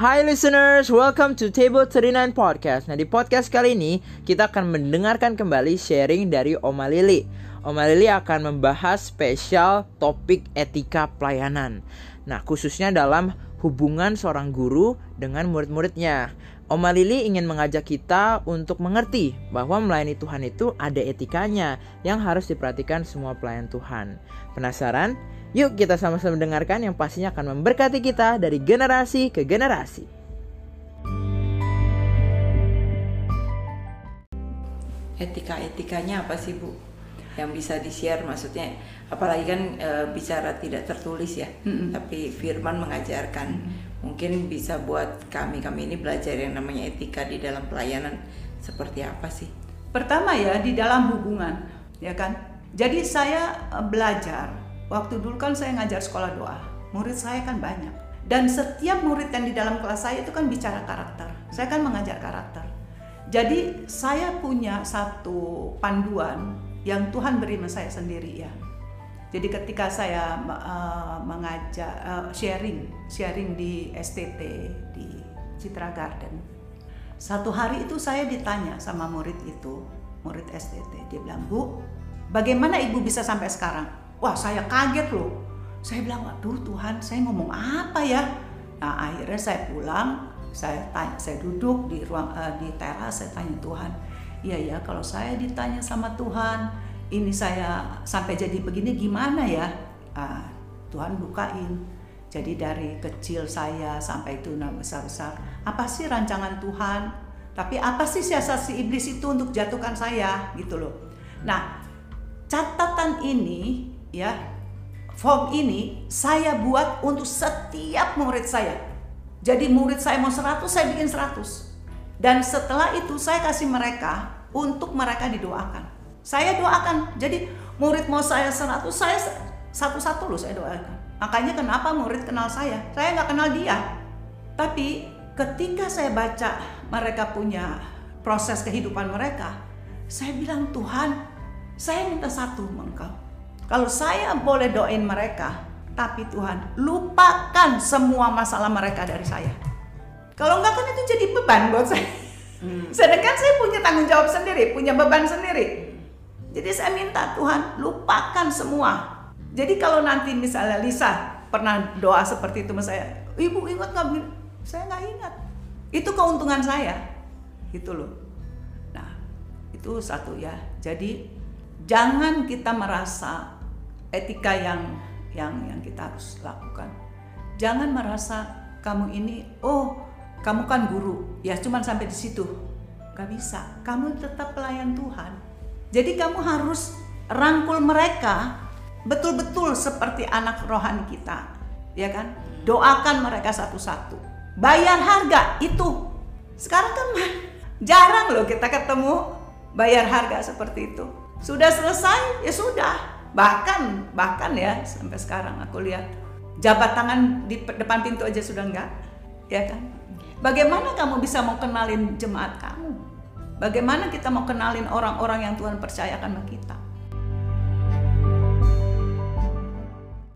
Hai listeners, welcome to Table 39 Podcast. Nah di podcast kali ini kita akan mendengarkan kembali sharing dari Oma Lili. Oma Lili akan membahas spesial topik etika pelayanan. Nah khususnya dalam hubungan seorang guru dengan murid-muridnya. Oma Lili ingin mengajak kita untuk mengerti bahwa melayani Tuhan itu ada etikanya yang harus diperhatikan semua pelayan Tuhan. Penasaran? Yuk kita sama-sama mendengarkan yang pastinya akan memberkati kita dari generasi ke generasi. Etika-etikanya apa sih Bu? Yang bisa di-share maksudnya apalagi kan e, bicara tidak tertulis ya, Mm-mm. tapi firman mengajarkan. Mungkin bisa buat kami-kami ini belajar yang namanya etika di dalam pelayanan seperti apa sih? Pertama ya di dalam hubungan, ya kan. Jadi saya eh, belajar waktu dulu kan saya ngajar sekolah doa. Murid saya kan banyak. Dan setiap murid yang di dalam kelas saya itu kan bicara karakter. Saya kan mengajar karakter. Jadi saya punya satu panduan yang Tuhan beri sama saya sendiri ya. Jadi ketika saya uh, mengajak uh, sharing, sharing di STT di Citra Garden, satu hari itu saya ditanya sama murid itu, murid STT, dia bilang, Bu, bagaimana ibu bisa sampai sekarang? Wah saya kaget loh. Saya bilang, waduh Tuhan, saya ngomong apa ya? Nah akhirnya saya pulang, saya tanya, saya duduk di ruang eh, di teras, saya tanya Tuhan, iya ya kalau saya ditanya sama Tuhan, ini saya sampai jadi begini gimana ya? Ah, Tuhan bukain. Jadi dari kecil saya sampai itu nah besar-besar, apa sih rancangan Tuhan? Tapi apa sih siasat si iblis itu untuk jatuhkan saya gitu loh. Nah, catatan ini ya form ini saya buat untuk setiap murid saya. Jadi murid saya mau 100, saya bikin 100. Dan setelah itu saya kasih mereka untuk mereka didoakan. Saya doakan. Jadi murid mau saya 100, saya satu-satu loh saya doakan. Makanya kenapa murid kenal saya? Saya nggak kenal dia. Tapi ketika saya baca mereka punya proses kehidupan mereka, saya bilang Tuhan, saya minta satu engkau. Kalau saya boleh doain mereka, tapi Tuhan lupakan semua masalah mereka dari saya. Kalau enggak kan itu jadi beban buat saya. Sedangkan saya punya tanggung jawab sendiri, punya beban sendiri. Jadi saya minta Tuhan lupakan semua. Jadi kalau nanti misalnya Lisa pernah doa seperti itu sama saya, ibu ingat nggak? Saya nggak ingat. Itu keuntungan saya, gitu loh. Nah itu satu ya. Jadi jangan kita merasa etika yang yang yang kita harus lakukan. Jangan merasa kamu ini, oh kamu kan guru, ya cuman sampai di situ. Gak bisa, kamu tetap pelayan Tuhan. Jadi kamu harus rangkul mereka betul-betul seperti anak rohani kita, ya kan? Doakan mereka satu-satu. Bayar harga itu. Sekarang kan jarang loh kita ketemu bayar harga seperti itu. Sudah selesai, ya sudah. Bahkan bahkan ya sampai sekarang aku lihat jabat tangan di depan pintu aja sudah enggak, ya kan? Bagaimana kamu bisa mau kenalin jemaat kamu? Bagaimana kita mau kenalin orang-orang yang Tuhan percayakan sama kita?